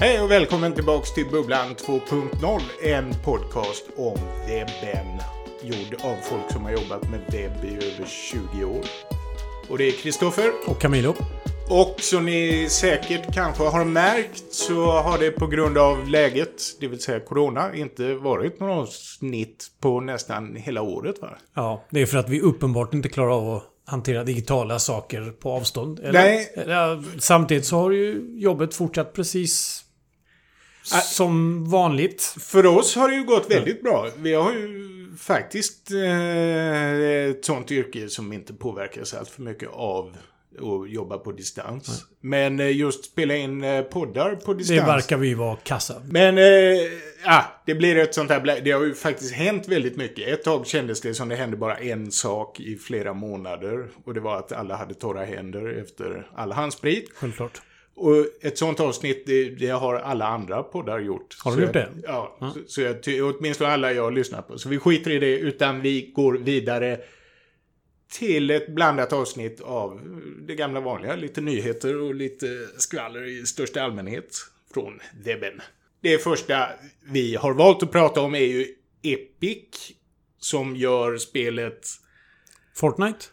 Hej och välkommen tillbaks till Bubblan 2.0. En podcast om webben. Gjord av folk som har jobbat med webb i över 20 år. Och det är Kristoffer. Och Camilo. Och som ni säkert kanske har märkt så har det på grund av läget, det vill säga corona, inte varit någon snitt på nästan hela året va? Ja, det är för att vi uppenbart inte klarar av att hantera digitala saker på avstånd. Eller, Nej. Samtidigt så har ju jobbet fortsatt precis som vanligt. För oss har det ju gått väldigt bra. Vi har ju faktiskt eh, ett sånt yrke som inte påverkas allt för mycket av att jobba på distans. Men eh, just spela in eh, poddar på distans. Det verkar vi vara kassa. Men, eh, ja, det blir ett sånt här... Det har ju faktiskt hänt väldigt mycket. Ett tag kändes det som det hände bara en sak i flera månader. Och det var att alla hade torra händer efter all handsprit. Självklart. Och ett sånt avsnitt, det, det har alla andra poddar gjort. Har de gjort jag, det? Ja, så, så jag, åtminstone alla jag har lyssnat på. Så vi skiter i det, utan vi går vidare till ett blandat avsnitt av det gamla vanliga. Lite nyheter och lite skvaller i största allmänhet från webben. Det första vi har valt att prata om är ju Epic, som gör spelet Fortnite?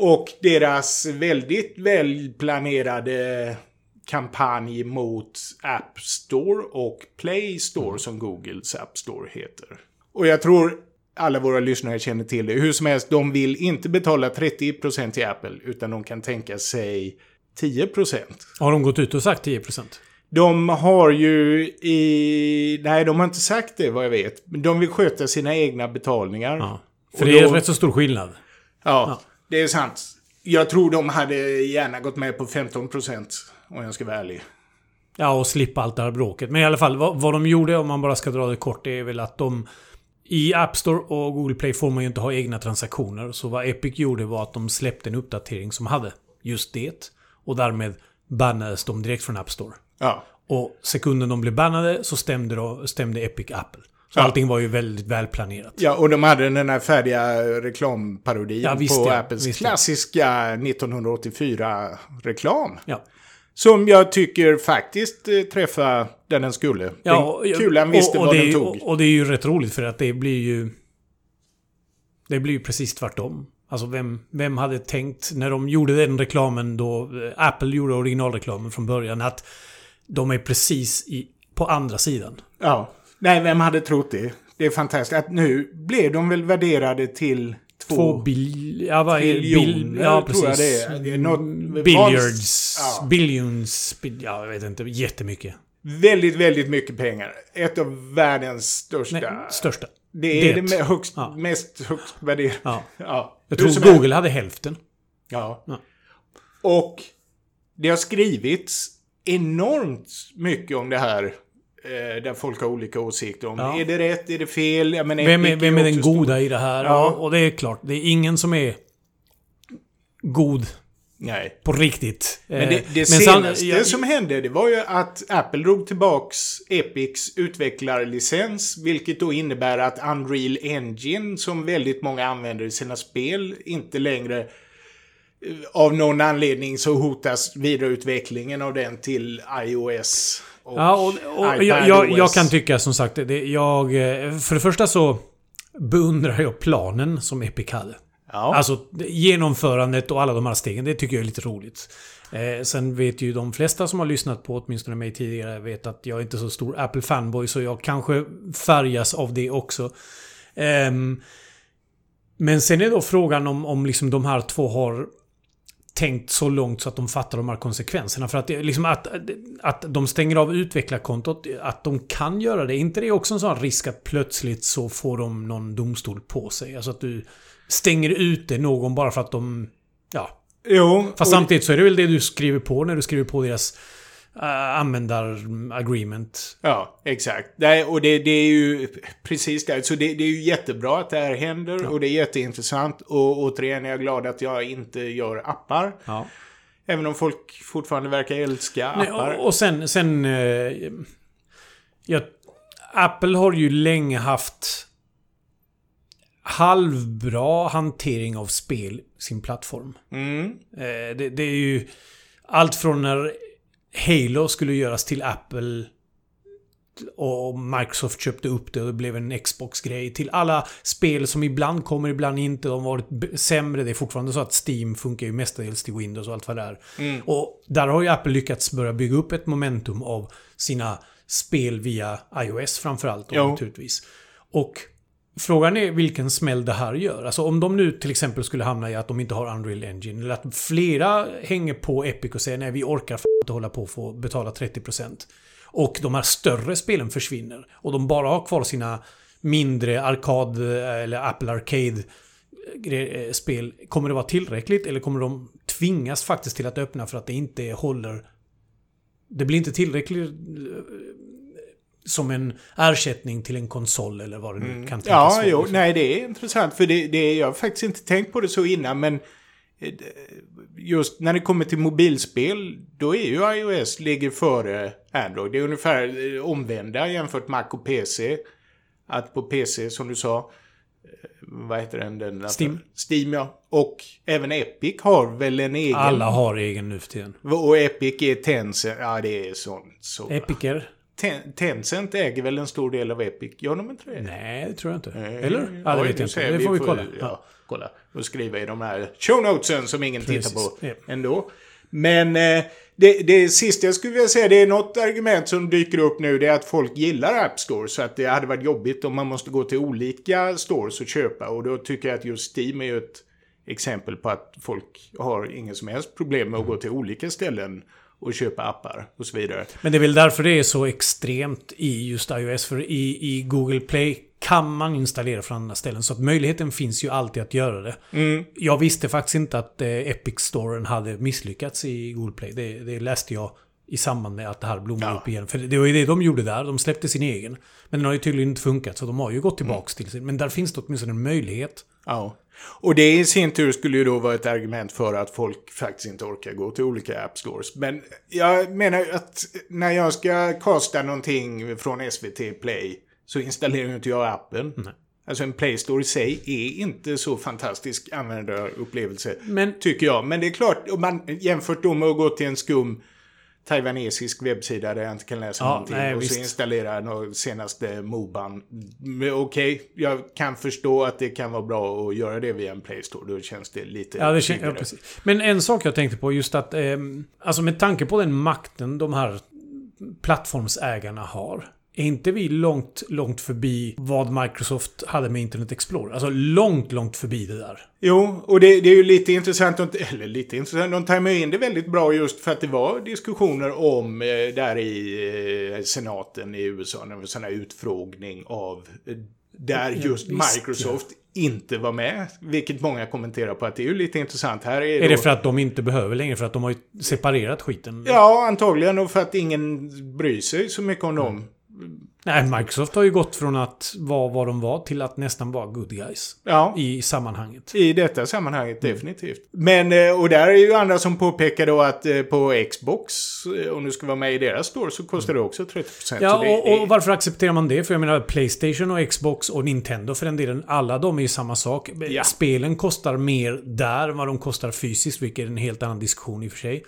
och deras väldigt välplanerade kampanj mot App Store och Play Store som Googles App Store heter. Och jag tror alla våra lyssnare känner till det. Hur som helst, de vill inte betala 30% till Apple utan de kan tänka sig 10%. Har de gått ut och sagt 10%? De har ju i... Nej, de har inte sagt det vad jag vet. De vill sköta sina egna betalningar. Ja. För det är då- rätt så stor skillnad. Ja, det är sant. Jag tror de hade gärna gått med på 15% om jag ska vara ärlig. Ja, och slippa allt det här bråket. Men i alla fall, vad, vad de gjorde, om man bara ska dra det kort, det är väl att de... I App Store och Google Play får man ju inte ha egna transaktioner. Så vad Epic gjorde var att de släppte en uppdatering som hade just det. Och därmed bannades de direkt från App Store. Ja. Och sekunden de blev bannade så stämde, då, stämde Epic Apple. Så Ja. allting var ju väldigt välplanerat. ja, och de hade den här färdiga reklamparodin Ja, visst, på ja. Apples Visst, klassiska 1984-reklam. Ja. Som jag tycker faktiskt eh, träffade där den skulle. Ja, den kulan visste och, och vad det, den tog. Och, och det är ju rätt roligt för att det blir ju... Det blir ju precis tvärtom. Alltså vem, vem hade tänkt när de gjorde den reklamen då eh, Apple gjorde originalreklamen från början att de är precis i, på andra sidan. Ja. Nej, vem hade trott det? Det är fantastiskt. Att nu blev de väl värderade till två... Två bil... Ja, vad är biljoner, bil, Ja, tror jag precis. det är. Det är något- Billiards. Ja. Billions... bil- Ja, jag vet inte. Jättemycket. Väldigt, väldigt mycket pengar. Ett av världens största. Nej, största. det är det, det. med högst, Ja. mest högst värderade. Ja. Ja. Jag tror Google helst. hade hälften. Ja. Ja. Och det har skrivits enormt mycket om det här. Eh, där folk har olika åsikter om. Ja. Är det rätt? Är det fel? Jag menar, Vem är, vem är den stor. goda i det här? Ja. Och det är klart, det är ingen som är god Nej. på riktigt. Men Eh, det, det sen- senaste ja, som hände, det var ju att Apple drog tillbaks Epics utvecklarlicens, vilket då innebär att Unreal Engine, som väldigt många använder i sina spel, inte längre eh, av någon anledning så hotas vidareutvecklingen av den till iOS och, Ja, och, och jag, jag, jag kan tycka som sagt, det, jag... eh, För det första så beundrar jag planen som Epic hade. Ja. Alltså genomförandet och alla de här stegen, det tycker jag är lite roligt. Eh, sen vet ju de flesta som har lyssnat på åtminstone mig tidigare vet att jag är inte så stor Apple-fanboy så jag kanske färgas av det också. Ehm, men sen är då frågan om, om liksom de här två har tänkt så långt så att de fattar de här konsekvenserna. För att, liksom att, att de stänger av utvecklarkontot, att de kan göra det. Är inte det också en sån risk att plötsligt så får de någon domstol på sig? Alltså att du stänger ute någon bara för att de... Ja. jo, Fast samtidigt så är det väl det du skriver på när du skriver på deras uh, användar-agreement. Ja, exakt. Nej, och det, det är ju precis det. Så det, det är ju jättebra att det här händer och det är jätteintressant. Och återigen är jag glad att jag inte gör appar. Ja. Även om folk fortfarande verkar älska Nej, appar. och, och sen... sen eh, ja, Apple har ju länge haft halvbra hantering av spel sin plattform. Mm. Eh, det, det är ju allt från när Halo skulle göras till Apple och Microsoft köpte upp det och det blev en Xbox-grej. Till alla spel som ibland kommer, ibland inte. De har varit sämre. Det är fortfarande så att Steam funkar ju mestadels till Windows och allt vad det är. Mm. Och där har ju Apple lyckats börja bygga upp ett momentum av sina spel via iOS framförallt. Naturligtvis. Och Frågan är vilken smäll det här gör. Alltså om de nu till exempel skulle hamna i att de inte har Unreal Engine. Eller att flera hänger på Epic och säger nej vi orkar f- inte hålla på och få betala 30%. Och de här större spelen försvinner. Och de bara har kvar sina mindre arkad eh, eller Apple Arcade eh, eh, spel. Kommer det vara tillräckligt eller kommer de tvingas faktiskt till att öppna för att det inte håller... Det blir inte tillräckligt som en ersättning till en konsol eller vad det nu kan tänkas Mm. Ja, vara. jo, nej det är intressant för det, det, jag har faktiskt inte tänkt på det så innan men eh, just när det kommer till mobilspel då är ju iOS ligger före Android. Det är ungefär eh, omvända jämfört Mac och PC. Att på PC som du sa, eh, vad heter den? den Steam. Steam ja. Och även Epic har väl en egen. Alla har egen nu för tiden. Och Epic är Tencent. Ja, det är sånt. Så. Epicer? Ten, Tencent äger väl en stor del av Epic? Gör de inte det? Nej, det tror jag inte. Eh, Eller? Ja, det vet jag inte. Det får vi kolla. Ja, kolla. Och skriva i de här show notesen som ingen Precis. tittar på ändå. Men eh, det, det sista jag skulle vilja säga, det är något argument som dyker upp nu, det är att folk gillar App Store. Så att det hade varit jobbigt om man måste gå till olika stores och köpa. Och då tycker jag att just Steam är ju ett exempel på att folk har ingen som helst problem med att gå till olika ställen och köpa appar och så vidare. Men det är väl därför det är så extremt i just iOS. För i, i Google Play kan man installera från andra ställen. Så att möjligheten finns ju alltid att göra det. Mm. Jag visste faktiskt inte att eh, Epic-storen hade misslyckats i Google Play. Det, det läste jag i samband med att det här blommade Ja. upp igen. För det var ju det de gjorde där. De släppte sin egen. Men den har ju tydligen inte funkat. Så de har ju gått tillbaks till sin. Men där finns det åtminstone en möjlighet. Ja. Och det i sin tur skulle ju då vara ett argument för att folk faktiskt inte orkar gå till olika app stores. Men jag menar ju att när jag ska kasta någonting från SVT Play så installerar ju inte jag appen. Alltså en Play Store i sig är inte så fantastisk användarupplevelse. Men Tycker jag. Men det är klart, om man jämfört då med att gå till en skum taiwanesisk webbsida där jag inte kan läsa Ja, någonting nej, och så visst. installera den senaste Moban. Okej, jag kan förstå att det kan vara bra att göra det via en Play Store. Då känns det lite Ja, det kän- ja, precis. Men en sak jag tänkte på just att... Eh, alltså med tanke på den makten de här plattformsägarna har. Är inte vi långt, långt förbi vad Microsoft hade med Internet Explorer? Alltså långt, långt förbi det där. Jo, och det, det är ju lite intressant, eller lite intressant, de tajmar in det väldigt bra just för att det var diskussioner om eh, där i eh, senaten i USA, en sån här utfrågning av eh, där just Microsoft inte var med. Vilket många kommenterar på att det är ju lite intressant. Här är, Är då, det för att de inte behöver längre? För att de har ju separerat skiten? Ja, antagligen och för att ingen bryr sig så mycket om dem. Nej, Microsoft har ju gått från att vara vad de var till att nästan vara good guys. Ja. I sammanhanget. I detta sammanhanget definitivt. Men, eh, och där är ju andra som påpekar då att eh, på Xbox, eh, om du ska vara med i deras store, så kostar det också 30%. Ja, och, är, och varför accepterar man det? För jag menar, Playstation och Xbox och Nintendo för den delen, alla de är ju samma sak. Ja. Spelen kostar mer där än vad de kostar fysiskt, vilket är en helt annan diskussion i och för sig.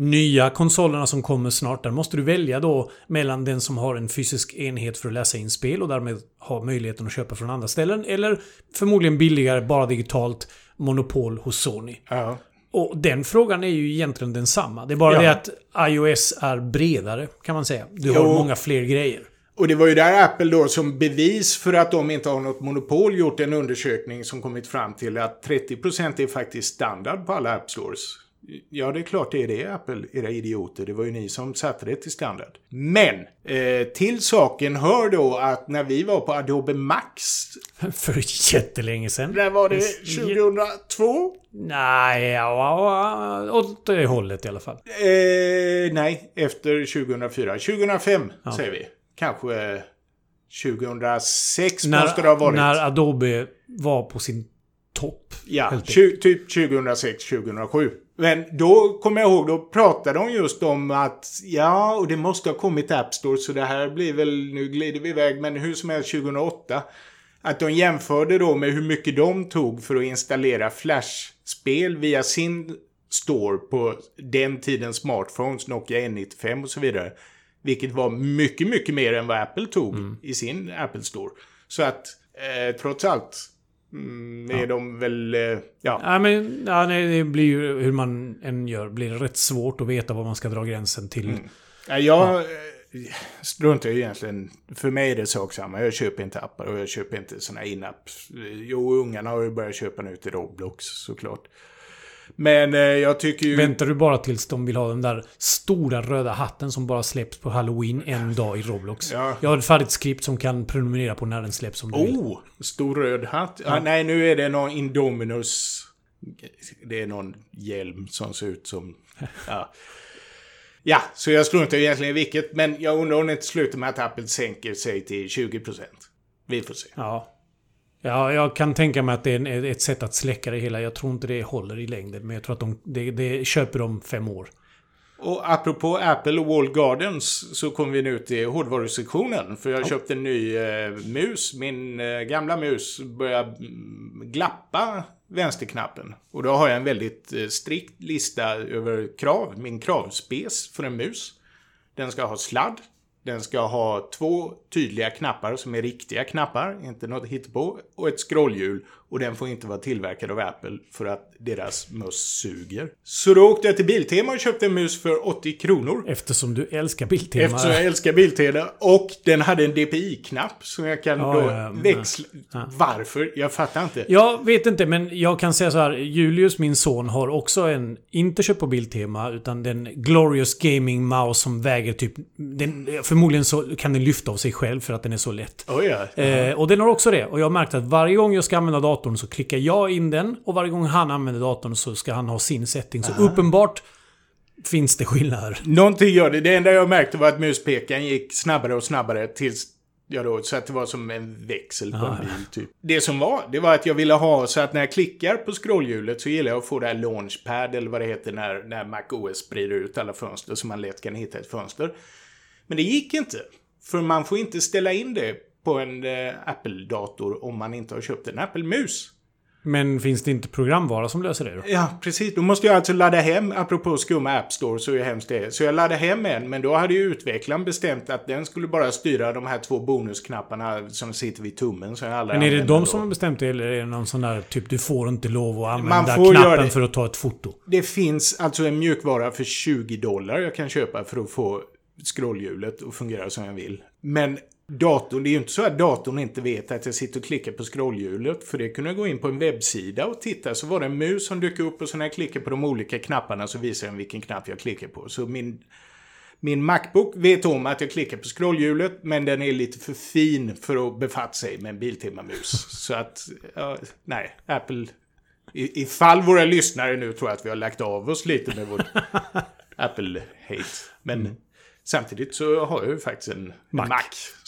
Nya konsolerna som kommer snart, där måste du välja då mellan den som har en fysisk enhet för att läsa in spel och därmed har möjligheten att köpa från andra ställen. Eller förmodligen billigare, bara digitalt, monopol hos Sony. ja. Och den frågan är ju egentligen densamma. Det är bara Ja. det att iOS är bredare, kan man säga. Du har Jo. många fler grejer. Och det var ju där Apple då som bevis för att de inte har något monopol gjort en undersökning som kommit fram till att 30% är faktiskt standard på alla App Stores. Ja, det är klart det är det Apple, era idioter. Det var ju ni som satte det till standard. Men, eh, till saken hör då att när vi var på Adobe Max, För jättelänge sedan. där var det Yes. 2002? Nej, ja, ja, åt det hållet i alla fall. Eh, nej, efter 2004. 2005 säger vi. Kanske 2006 måste det ha varit. när Adobe var på sin topp. Ja, typ 2006-2007. Men då kommer jag ihåg, då pratade de just om att ja, och det måste ha kommit App Store så det här blir väl, nu glider vi iväg, men hur som helst 2008. Att de jämförde då med hur mycket de tog för att installera Flash-spel via sin Store på den tidens smartphones, Nokia N95 och så vidare. Vilket var mycket, mycket mer än vad Apple tog mm. i sin Apple Store. Så att eh, trots allt mm, är ja. de väl... Eh, ja. ja, men ja, nej, det blir ju hur man än gör, blir rätt svårt att veta var man ska dra gränsen till. Mm. Ja, jag ja. struntar ju egentligen. För mig är det sak samma. Jag köper inte appar och jag köper inte såna in-app. Jo, ungarna har ju börjat köpa nu till Roblox såklart. Men eh, jag tycker ju... Väntar du bara tills de vill ha den där stora röda hatten som bara släpps på Halloween en dag i Roblox? Ja. Jag har ett färdigt skript som kan prenumerera på när den släpps om du vill. Oh! Stor röd hatt? Ja. Ah, nej, nu är det någon Indominus... Det är någon hjälm som ser ut som... Ja. Ja, så jag struntar egentligen i vilket. Men jag undrar om det inte slutar med att Apple sänker sig till 20%. Vi får se. Ja. Ja, jag kan tänka mig att det är ett sätt att släcka det hela. Jag tror inte det håller i längden. Men jag tror att de, det, det köper de fem år. Och apropå Apple och Wall Gardens så kommer vi nu till hårdvarusektionen. För jag ja. köpte en ny eh, mus. Min eh, gamla mus börjar mm, glappa vänsterknappen. Och då har jag en väldigt eh, strikt lista över krav. Min kravspes för en mus. Den ska ha sladd. Den ska ha två tydliga knappar som är riktiga knappar, inte något hittepå, och ett scrollhjul. Och den får inte vara tillverkad av Apple för att deras möss suger. Så då åkte jag till Biltema och köpte en mus för 80 kronor. Eftersom du älskar Biltema. Eftersom jag älskar Biltema. Och den hade en DPI-knapp som jag kan ja, då ja, växla. Ja. Varför? Jag fattar inte. Jag vet inte, men jag kan säga så här. Julius, min son, har också en, inte köpt på Biltema, utan den Glorious Gaming Mouse som väger typ... Den, förmodligen så kan den lyfta av sig själv för att den är så lätt. Oh ja. eh, och den har också det. Och jag har märkt att varje gång jag ska använda datorn datorn så klickar jag in den och varje gång han använder datorn så ska han ha sin setting. Så Aha. uppenbart finns det skillnader. Någonting gör det. Det enda jag märkte var att muspekaren gick snabbare och snabbare tills Ja då, så att det var som en växel på Aha. en bil typ. Det som var, det var att jag ville ha så att när jag klickar på scrollhjulet så gillar jag att få det här launchpad eller vad det heter när, när Mac OS sprider ut alla fönster så man lätt kan hitta ett fönster. Men det gick inte. För man får inte ställa in det på en eh, Apple-dator om man inte har köpt en Apple-mus. Men finns det inte programvara som löser det då? Ja, precis. Då måste jag alltså ladda hem, apropå skumma App Store, så är hemskt det Så jag laddade hem en, men då hade ju utvecklaren bestämt att den skulle bara styra de här två bonusknapparna som sitter vid tummen. Så jag men är det de då. som har bestämt det, eller är det någon sån där typ du får inte lov att använda knappen för att ta ett foto? Det finns alltså en mjukvara för 20 dollar jag kan köpa för att få scrollhjulet att fungera som jag vill. Men datorn, det är ju inte så att datorn inte vet att jag sitter och klickar på scrollhjulet. För det kunde jag gå in på en webbsida och titta så var det en mus som dök upp och så när jag klickar på de olika knapparna så visar den vilken knapp jag klickar på. Så min, min Macbook vet om att jag klickar på scrollhjulet men den är lite för fin för att befatta sig med en Biltema-mus. så att, ja, nej, Apple... I, ifall våra lyssnare nu tror att vi har lagt av oss lite med vår Apple-hate. Men mm. Samtidigt så har jag ju faktiskt en Mac. Mac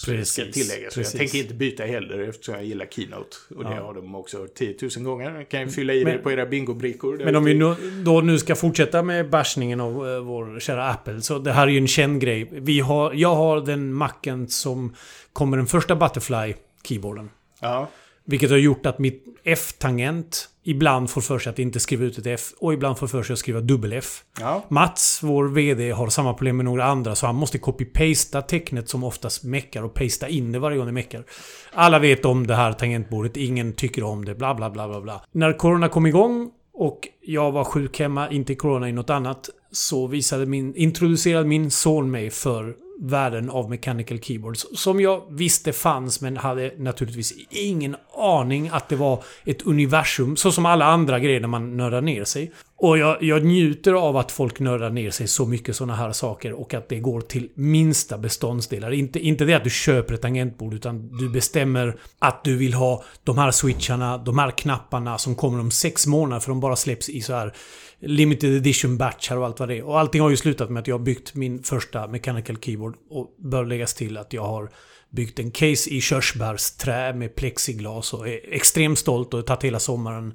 precis, ska tilläggas. Jag tänker inte byta heller eftersom jag gillar Keynote. Och det har de också 10 000 gånger. Jag kan ju fylla i men, det på era bingobrickor. Men om vi nu, då nu ska fortsätta med bashningen av uh, vår kära Apple. Så det här är ju en känd grej. Vi har, jag har den Macen som kommer den första Butterfly-keyboarden. Ja. Vilket har gjort att mitt F-tangent ibland får för sig att inte skriva ut ett F och ibland får för sig att skriva dubbel-F. Ja. Mats, vår VD, har samma problem med några andra så han måste copy-pasta tecknet som oftast meckar och pasta in det varje gång det meckar. Alla vet om det här tangentbordet, ingen tycker om det, bla bla bla bla bla. När Corona kom igång och jag var sjuk hemma, inte i Corona i något annat, så visade min, introducerade min son mig för världen av Mechanical Keyboards. Som jag visste fanns men hade naturligtvis ingen aning att det var ett universum. Så som alla andra grejer när man nördar ner sig. Och jag, jag njuter av att folk nördar ner sig så mycket sådana här saker och att det går till minsta beståndsdelar. Inte, inte det att du köper ett tangentbord utan du bestämmer att du vill ha de här switcharna, de här knapparna som kommer om sex månader för de bara släpps i så här limited edition batchar och allt vad det är. Och allting har ju slutat med att jag har byggt min första mechanical keyboard. Och bör läggas till att jag har byggt en case i körsbärsträ med plexiglas och är extremt stolt och tagit hela sommaren.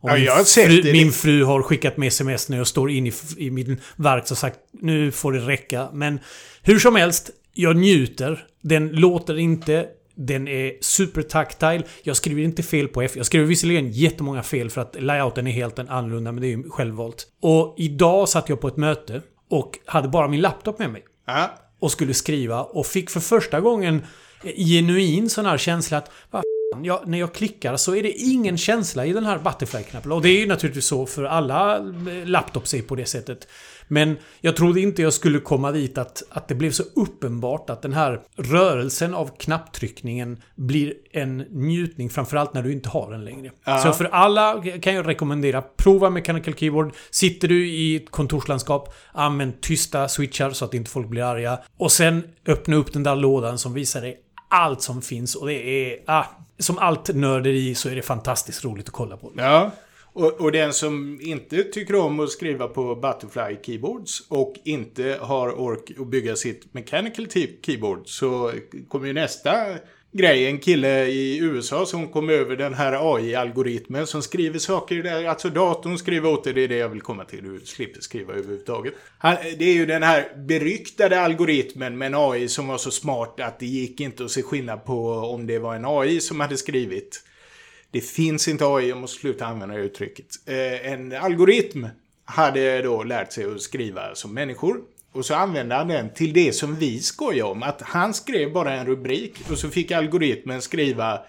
Och ja, jag har sett fru, det. Min fru har skickat med sms när jag står inne i, i min verk och sagt nu får det räcka. Men hur som helst, jag njuter. Den låter inte Den är supertaktile. Jag skriver inte fel på F. Jag skriver visserligen jättemånga fel för att layouten är helt annorlunda, men det är ju självvalt. Och idag satt jag på ett möte och hade bara min laptop med mig. Ja. Och skulle skriva och fick för första gången genuin sån här känsla att jag, när jag klickar så är det ingen känsla i den här Butterfly-knappen. Och det är ju naturligtvis så för alla laptops är på det sättet. Men jag trodde inte jag skulle komma dit att, att det blev så uppenbart att den här rörelsen av knapptryckningen blir en njutning framförallt när du inte har den längre. Ja. Så för alla kan jag rekommendera, prova Mechanical Keyboard. Sitter du i ett kontorslandskap, använd tysta switchar så att inte folk blir arga. Och sen öppna upp den där lådan som visar dig allt som finns och det är... Ah, som allt nörderi så är det fantastiskt roligt att kolla på. Ja. Och, och den som inte tycker om att skriva på Butterfly Keyboards och inte har ork att bygga sitt Mechanical Keyboard så kommer ju nästa grej. En kille i USA som kom över den här AI-algoritmen som skriver saker där. Alltså datorn skriver åt dig. Det är det jag vill komma till. Du slipper skriva överhuvudtaget. Han, det är ju den här beryktade algoritmen med en AI som var så smart att det gick inte att se skillnad på om det var en AI som hade skrivit. Det finns inte AI, jag måste sluta använda det uttrycket. Eh, en algoritm hade då lärt sig att skriva som människor. Och så använde han den till det som vi skojar om. Att han skrev bara en rubrik och så fick algoritmen skriva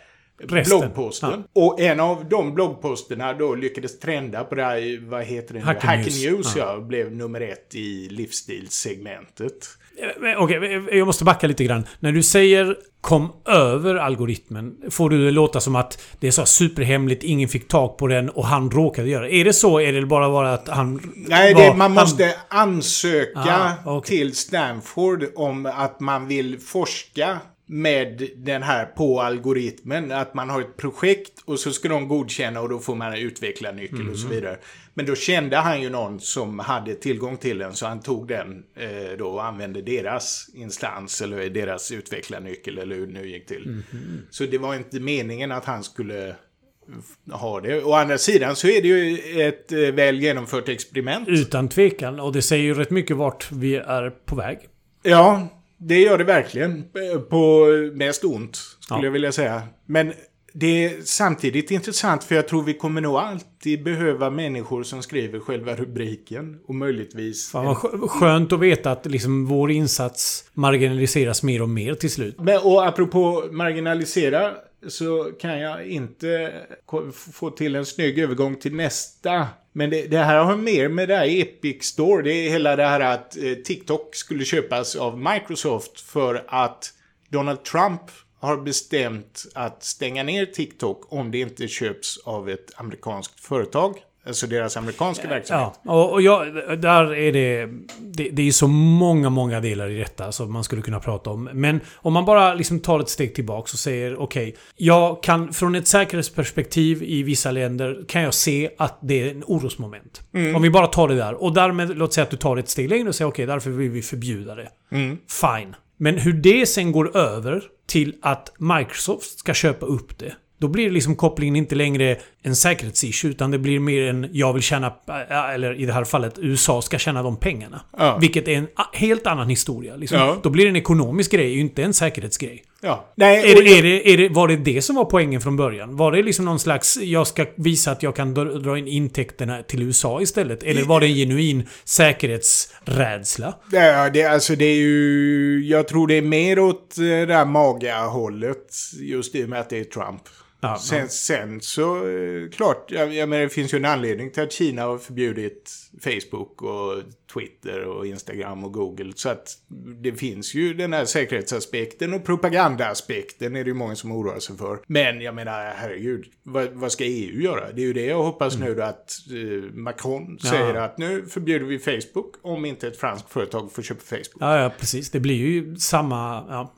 Resten. bloggposten. Och en av de bloggposterna då lyckades trenda på det här, vad heter det nu? Hacker Hacker News. News, Ja. ja. Blev nummer ett i livsstilssegmentet. Eh, Okej, jag måste backa lite grann. När du säger kom över algoritmen, får du det låta som att det är så superhemligt, ingen fick tag på den och han råkade göra det. Är det så? Är det bara bara att han... Nej, var- det, man han- måste ansöka Ah, okej. till Stanford om att man vill forska med den här på algoritmen. Att man har ett projekt och så ska de godkänna och då får man utveckla nyckel och så Mhm. vidare. Men då kände han ju någon som hade tillgång till den så han tog den eh, då och använde deras instans eller deras utvecklarnyckel eller hur det nu gick till. Mhm. Så det var inte meningen att han skulle ha det. Å andra sidan så är det ju ett eh, väl genomfört experiment. Utan tvekan. Och det säger ju rätt mycket vart vi är på väg. Ja, det gör det verkligen. Eh, På mest ont, skulle Ja. jag vilja säga. Men det är samtidigt intressant för jag tror vi kommer nog alltid behöva människor som skriver själva rubriken. Och möjligtvis... Fan vad skö- skönt att veta att liksom vår insats marginaliseras mer och mer till slut. Men, och apropå marginalisera så kan jag inte få till en snygg övergång till nästa. Men det, det här har mer med det här Epic Store. Det är hela det här att eh, TikTok skulle köpas av Microsoft för att Donald Trump har bestämt att stänga ner TikTok om det inte köps av ett amerikanskt företag. Alltså deras amerikanska verksamhet. Ja, och, jag, där är det, det... Det är så många, många delar i detta som man skulle kunna prata om. Men om man bara liksom tar ett steg tillbaka och säger okej, jag kan från ett säkerhetsperspektiv i vissa länder kan jag se att det är en orosmoment. Om vi bara tar det där. Och därmed, låt säga att du tar ett steg längre och säger okej, därför vill vi förbjuda det. Fine. Men hur det sen går över till att Microsoft ska köpa upp det. Då blir liksom kopplingen inte längre en säkerhetsissue utan det blir mer en jag vill tjäna, äh, eller i det här fallet USA ska tjäna de pengarna. Ja. Vilket är en helt annan historia. Liksom. Ja. Då blir det en ekonomisk grej, inte en säkerhetsgrej. Ja. Nej, Är det, är det, är det, var det det som var poängen från början? Var det liksom någon slags, jag ska visa att jag kan dra, in intäkterna till USA istället? Eller var det en genuin säkerhetsrädsla? Ja, det, alltså det är ju... Jag tror det är mer åt det där maga-hållet. Just i och med att det är Trump. Ja, sen, sen så, eh, klart, jag, jag menar det finns ju en anledning till att Kina har förbjudit Facebook och Twitter och Instagram och Google. Så att det finns ju den här säkerhetsaspekten och propagandaaspekten är det ju många som oroar sig för. Men jag menar, herregud, vad, vad ska EU göra? Det är ju det jag hoppas nu då att eh, Macron Ja. säger att nu förbjuder vi Facebook om inte ett franskt företag får köpa Facebook. Ja, ja, precis. Det blir ju samma... Ja,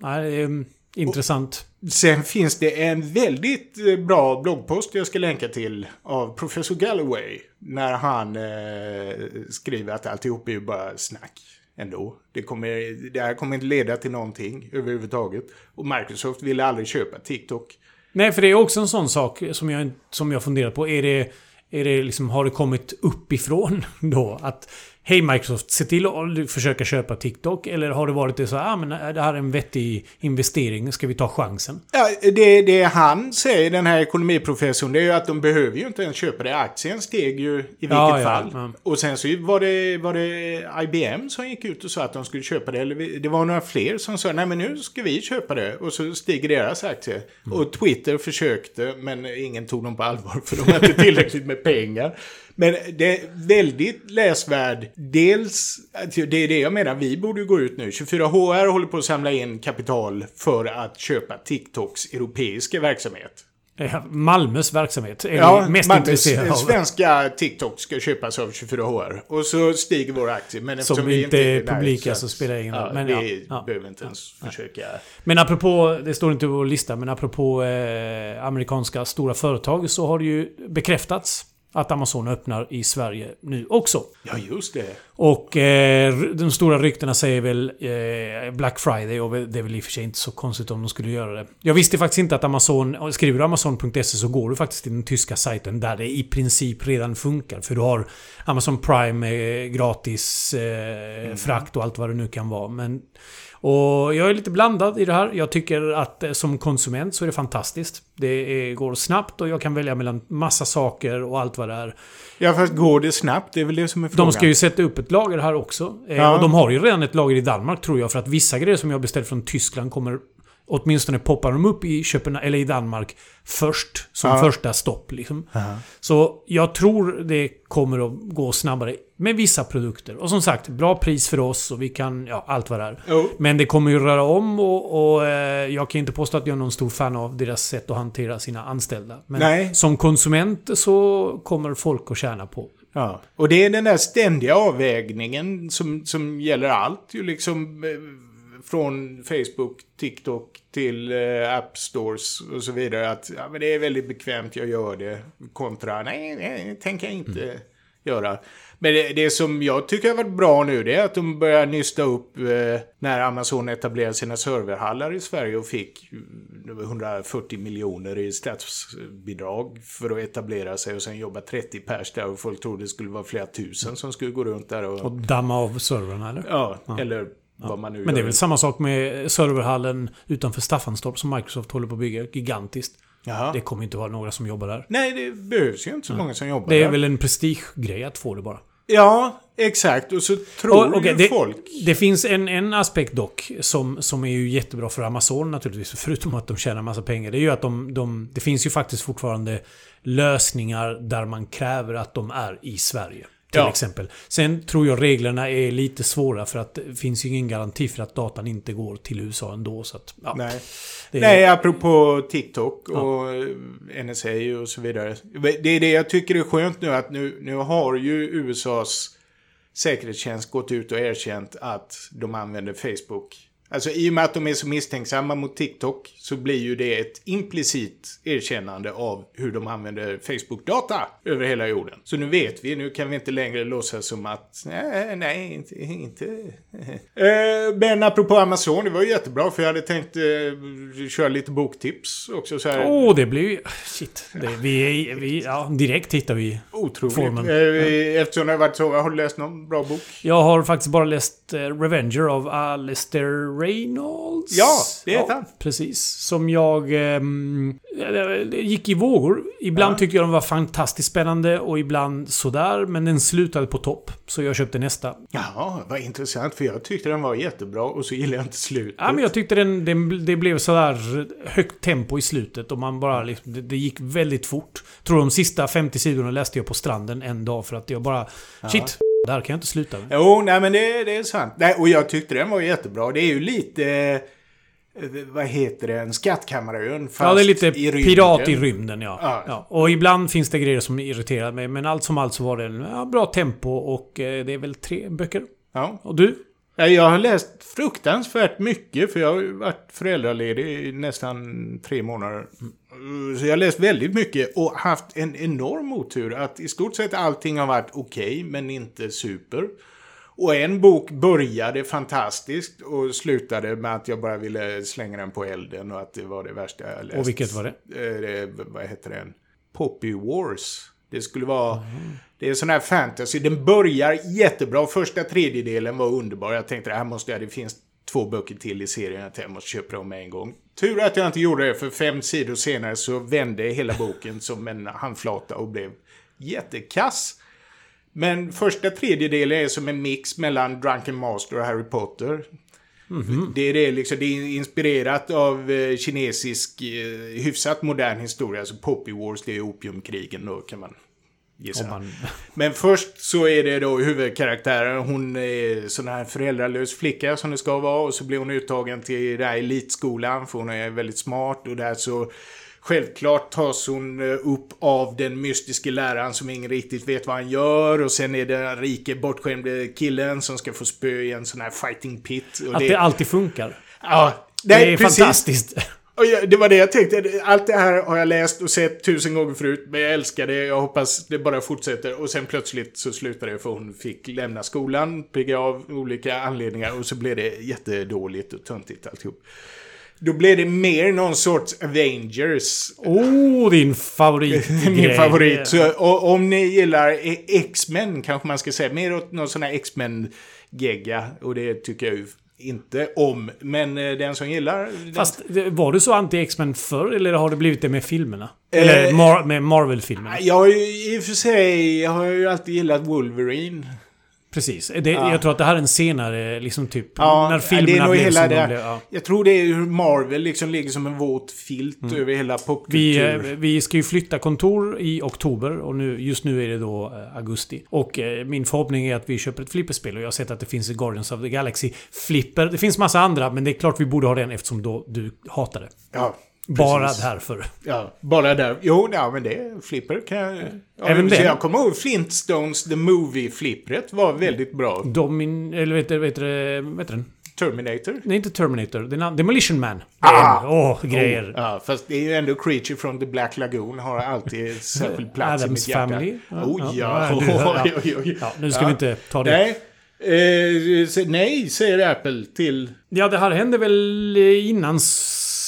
intressant. Sen finns det en väldigt eh, bra bloggpost jag ska länka till av professor Galloway. När han eh, skriver att alltihop är ju bara snack ändå. Det, kommer, det här kommer inte leda till någonting överhuvudtaget. Och Microsoft ville aldrig köpa TikTok. Nej, för det är också en sån sak som jag, som jag funderar på. Är det, är det liksom, har det kommit uppifrån då? Att Hej Microsoft, se till att försöka köpa TikTok. Eller har det varit det så ah, men det här är en vettig investering, ska vi ta chansen? Ja, det, det han säger, den här ekonomiprofessorn, det är ju att de behöver ju inte ens köpa det. Aktien steg ju i vilket Ja, fall. ja. Och sen så var det, var det IBM som gick ut och sa att de skulle köpa det. Eller det var några fler som sa, nej men nu ska vi köpa det. Och så stiger deras aktie. Mm. Och Twitter försökte, men ingen tog dem på allvar för de hade inte tillräckligt med pengar. Men det är väldigt läsvärd. Dels, att det är det jag menar, vi borde ju gå ut nu. 24HR håller på att samla in kapital för att köpa TikToks europeiska verksamhet. Eh, Malmös verksamhet är vi mest Malmös- intresserade av. Svenska TikTok ska köpas av 24HR. Och så stiger vår aktie. Men Som vi inte är publika så- så spelar det ingen roll. Ja, Men vi ja, ja. behöver inte ens försöka. Men apropå, det står inte på vår lista, men apropå eh, amerikanska stora företag så har det ju bekräftats att Amazon öppnar i Sverige nu också. Ja, just det. Och eh, de stora ryktena säger väl eh, Black Friday och det är väl i och för sig inte så konstigt om de skulle göra det. Jag visste faktiskt inte att Amazon, skriver du Amazon.se så går du faktiskt till den tyska sajten där det i princip redan funkar. För du har Amazon Prime med gratis eh, frakt och allt vad det nu kan vara. Men, och jag är lite blandad i det här. Jag tycker att eh, som konsument så är det fantastiskt. Det är, går snabbt och jag kan välja mellan massa saker och allt vad det är. Ja, fast går det snabbt? Det är väl det som är frågan. De ska ju sätta upp ett lager här också. Eh, Ja. Och de har ju redan ett lager i Danmark tror jag. För att vissa grejer som jag beställt från Tyskland kommer... Åtminstone poppar de upp i Köpenhamn, eller i Danmark först. Som Ja. första stopp liksom. Ja. Så jag tror det kommer att gå snabbare med vissa produkter. Och som sagt, bra pris för oss och vi kan... Ja, allt vad det är. Jo. Men det kommer ju röra om och, och eh, jag kan inte påstå att jag är någon stor fan av deras sätt att hantera sina anställda. Men Nej. som konsument så kommer folk att tjäna på Ja, och det är den där ständiga avvägningen som, som gäller allt. Ju liksom eh, från Facebook, TikTok till eh, App Stores och så vidare. Att ja, men det är väldigt bekvämt, jag gör det. Kontra, nej, nej det tänker jag inte Mm. göra. Men det, det som jag tycker har varit bra nu, det är att de börjar nysta upp eh, när Amazon etablerade sina serverhallar i Sverige och fick eh, 140 miljoner i statsbidrag för att etablera sig och sen jobba 30 pers där och folk trodde det skulle vara flera tusen som skulle gå runt där och... Och damma av servrarna eller? ja, eller nu Men det är väl samma sak med serverhallen utanför Staffanstorp som Microsoft håller på att bygga. Gigantiskt. Jaha. Det kommer inte vara några som jobbar där. Nej, det behövs ju inte så många som jobbar Det är där. väl en prestigegrej att få det bara. Ja, exakt. Och så tror Och, okej, ju det, folk... det finns en, en aspekt dock som, som är ju jättebra för Amazon naturligtvis. Förutom att de tjänar massa pengar. Det är ju att de, de... Det finns ju faktiskt fortfarande lösningar där man kräver att de är i Sverige. Till Ja. exempel. Sen tror jag reglerna är lite svåra för att det finns ju ingen garanti för att datan inte går till USA ändå. Så att, ja, Nej. är- Nej, apropå TikTok och eh, NSA och så vidare. Det är det jag tycker är skönt nu att nu, nu har ju USAs säkerhetstjänst gått ut och erkänt att de använder Facebook. Alltså i och med att de är så misstänksamma mot TikTok så blir ju det ett implicit erkännande av hur de använder Facebook-data över hela jorden. Så nu vet vi, nu kan vi inte längre låtsas som att nej, nej, inte... inte. Eh, Men apropå Amazon, det var ju jättebra för jag hade tänkt eh, köra lite boktips också så här. Åh, det blir ju... Shit. Det, vi, vi, ja, direkt hittar vi... Otroligt. formen. Eh, Eftersom det har varit så, har du läst någon bra bok? Jag har faktiskt bara läst eh, Revenger av Alistair Reynolds. Ja, det är han. Precis. Som jag... det gick i vågor. Ibland Ja. tyckte jag den var fantastiskt spännande och ibland sådär. Men den slutade på topp. Så jag köpte nästa. Ja, vad intressant för jag tyckte den var jättebra och så gillade jag inte slutet. Ja, men jag tyckte den, den, det blev sådär högt tempo i slutet och man bara liksom, det, det gick väldigt fort. tror de sista 50 sidorna läste jag på stranden en dag för att jag bara... Shit, där kan jag inte sluta. Jo, nej men det, det är sant. Nej, och jag tyckte den var jättebra. Det är ju lite... eh, Vad heter det? En skattkammarön fast Ja, det är lite i pirat i rymden, ja. Ja. ja. Och ibland finns det grejer som irriterar mig, men allt som allt så var det en ja, bra tempo och eh, det är väl tre böcker. Ja. Och du? Ja, Jag har läst fruktansvärt mycket för jag har varit föräldraledig i nästan tre månader. Så jag har läst väldigt mycket och haft en enorm otur att i stort sett allting har varit okej men inte super. Och en bok började fantastiskt och slutade med att jag bara ville slänga den på elden och att det var det värsta jag läst. Och vilket var det? Eh, det vad heter den? Poppy Wars. Det skulle vara... Det är sån här fantasy. Den börjar jättebra. Första tredjedelen var underbar. Jag tänkte det här måste jag... Det finns två böcker till i serien. Att jag måste köpa dem med en gång. Tur att jag inte gjorde det. För fem sidor senare så vände hela boken som en handflata och blev jättekass. Men första tredjedelen är som en mix mellan Drunken Master och Harry Potter. Det, är det, liksom, det är inspirerat av eh, kinesisk eh, hyfsat modern historia. Alltså Poppy Wars, det är opiumkrigen då kan man gissa. Om man, Men först så är det då huvudkaraktären. Hon är sån här föräldralös flicka som det ska vara. Och så blir hon uttagen till den här elitskolan för hon är väldigt smart. Och där så självklart tas hon eh, upp av den mystiske läraren som ingen riktigt vet vad han gör. Och sen är det den rike bortskämde killen som ska få spö i en sån här fighting pit. Och att det alltid funkar. ja, Det nej, är precis. fantastiskt. Det var det jag tänkte. Allt det här har jag läst och sett tusen gånger förut. Men jag älskar det. Jag hoppas det bara fortsätter. Och sen plötsligt så slutade det för hon fick lämna skolan. Pigga av olika anledningar. Och så blev det jättedåligt och töntigt alltihop. Då blev det mer någon sorts Avengers. Oh, din favorit. Min favorit. Så, och, om ni gillar eh, X-Men kanske man ska säga. Mer åt någon sån här X-Men-gegga. Och det tycker jag ju inte om. Men eh, den som gillar... Den Fast var du så anti-X-Men förr eller har det blivit det med filmerna? Eh, Eller Mar med Marvel-filmerna? Jag har ju i och för sig, jag har ju alltid gillat Wolverine. Precis. Det, Jag tror att det här är en senare, liksom typ... Ja, när filmerna blev hela som de det. blev. Ja. Jag tror det är hur Marvel liksom ligger som en våt filt över hela Vi, eh, popkultur. vi ska ju flytta kontor i oktober och nu, just nu är det då eh, augusti. Och eh, min förhoppning är att vi köper ett flipperspel och jag har sett att det finns ett Guardians of the Galaxy flipper. Det finns massa andra men det är klart vi borde ha den eftersom då du hatar det. Ja, Bara därför. Ja, bara där. Jo, ja, men det Flipper kan jag... Ja, Även den? Jag kommer ihåg Flintstones The Movie-flippret var väldigt bra. Domin... Eller vet du, vet du, vet du den? Terminator. Nej, inte Terminator. Den Demolition Man. Ah! Åh, grejer. Ja, fast det är ju ändå Creature from the Black Lagoon har alltid särskild plats i mitt hjärta. Family. Oh ja. Ja, du- ja. Oj, oj, oj. Ja, nu ska Ja. vi inte ta det. Nej. Eh, nej, säger Apple till... Ja, det här hände väl innan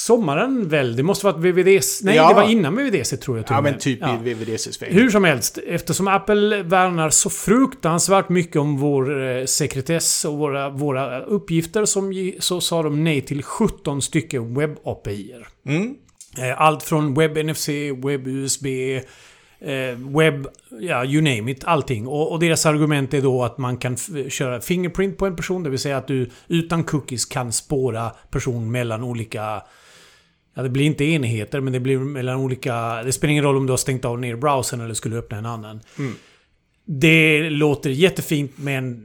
sommaren väl? Det måste varit VVDC. Nej, Ja. det var innan VVDC tror jag till Ja, men typ Ja. i VVDCs väg. Hur som helst, eftersom Apple värnar så fruktansvärt mycket om vår eh, sekretess och våra, våra uppgifter som, så sa de nej till 17 stycken webb-API-er. Mm. Eh, Allt från webb-NFC, webb-USB, eh, webb, ja you name it, allting. Och, och deras argument är då att man kan köra fingerprint på en person, det vill säga att du utan cookies kan spåra person mellan olika Ja, det blir inte enheter, men det blir mellan olika... Det spelar ingen roll om du har stängt av ner browsern eller skulle öppna en annan. Det låter jättefint, men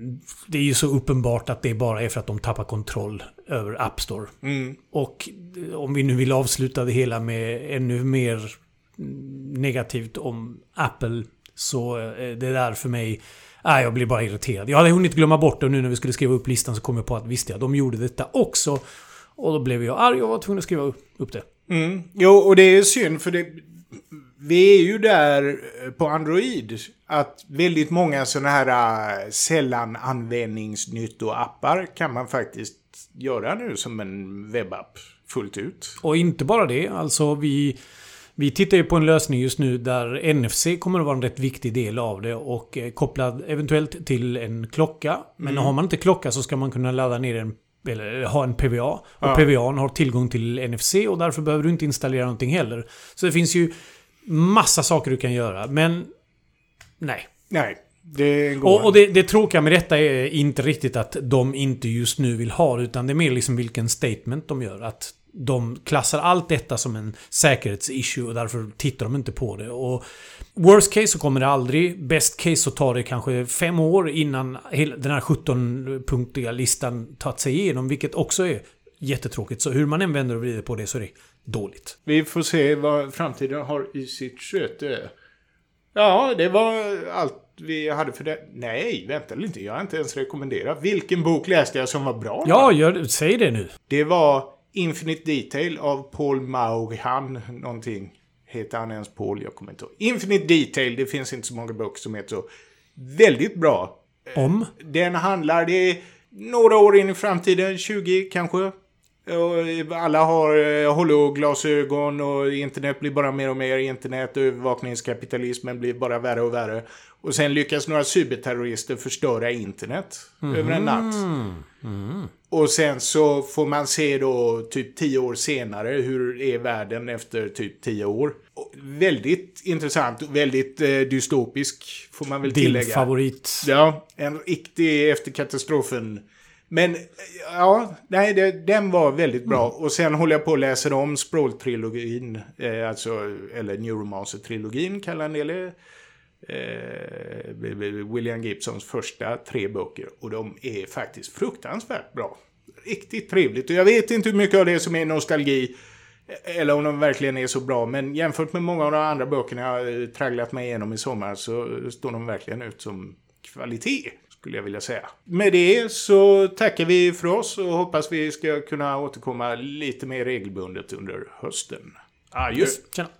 det är ju så uppenbart att det bara är för att de tappar kontroll över App Store. Mm. Och om vi nu vill avsluta det hela med ännu mer negativt om Apple, så är det där för mig... Nej, jag blir bara irriterad. Jag hade hunnit glömma bort det och nu när vi skulle skriva upp listan så kom jag på att visst ja, de gjorde detta också. Och då blev jag arg och var tvungen att skriva upp det. Mm. Jo, och det är synd för det... Vi är ju där på Android. Att väldigt många sådana här äh, sällan användningsnyttoappar kan man faktiskt göra nu som en webbapp fullt ut. Och inte bara det, alltså vi... Vi tittar ju på en lösning just nu där NFC kommer att vara en rätt viktig del av det och eh, kopplad eventuellt till en klocka. Men har man inte klocka så ska man kunna ladda ner en eller ha en PVA. Och Ja. PVA har tillgång till NFC och därför behöver du inte installera någonting heller. Så det finns ju massa saker du kan göra. Men nej. Nej, det går Och, och det, det tråkiga med detta är inte riktigt att de inte just nu vill ha det, utan det är mer liksom vilken statement de gör. Att de klassar allt detta som en säkerhetsissue och därför tittar de inte på det. Och worst case så kommer det aldrig. Best case så tar det kanske fem år innan den här 17-punktiga listan tagit sig igenom, vilket också är jättetråkigt. Så hur man än vänder och vrider på det så är det dåligt. Vi får se vad framtiden har i sitt sköte. Ja, det var allt vi hade för det. Nej, vänta lite. Jag har inte ens rekommenderat. Vilken bok läste jag som var bra? Ja, gör, säg det nu. Det var Infinite Detail av Paul Maurihan. Någonting. Heter han ens Paul? Jag kommer inte ihåg. Infinite Detail. Det finns inte så många böcker som heter så. Väldigt bra. Om? Den handlar, det är några år in i framtiden, 20 kanske. Och alla har eh, hologlasögon och internet blir bara mer och mer internet. och Övervakningskapitalismen blir bara värre och värre. Och sen lyckas några cyberterrorister förstöra internet över en natt. Och sen så får man se då typ tio år senare hur är världen efter typ tio år. Och väldigt intressant och väldigt eh, dystopisk får man väl Din tillägga. favorit. Ja, en riktig efter katastrofen. Men ja, nej, det, den var väldigt bra. Och sen håller jag på att läsa om Sprawl-trilogin. Eh, alltså, eller Neuromancer-trilogin kallar en del det. Eh, William Gibsons första tre böcker. Och de är faktiskt fruktansvärt bra. Riktigt trevligt. Och jag vet inte hur mycket av det som är nostalgi. Eller om de verkligen är så bra. Men jämfört med många av de andra böckerna jag har tragglat mig igenom i sommar så står de verkligen ut som kvalitet. Skulle jag vilja säga. Med det så tackar vi för oss och hoppas vi ska kunna återkomma lite mer regelbundet under hösten. Adjö! Tjena.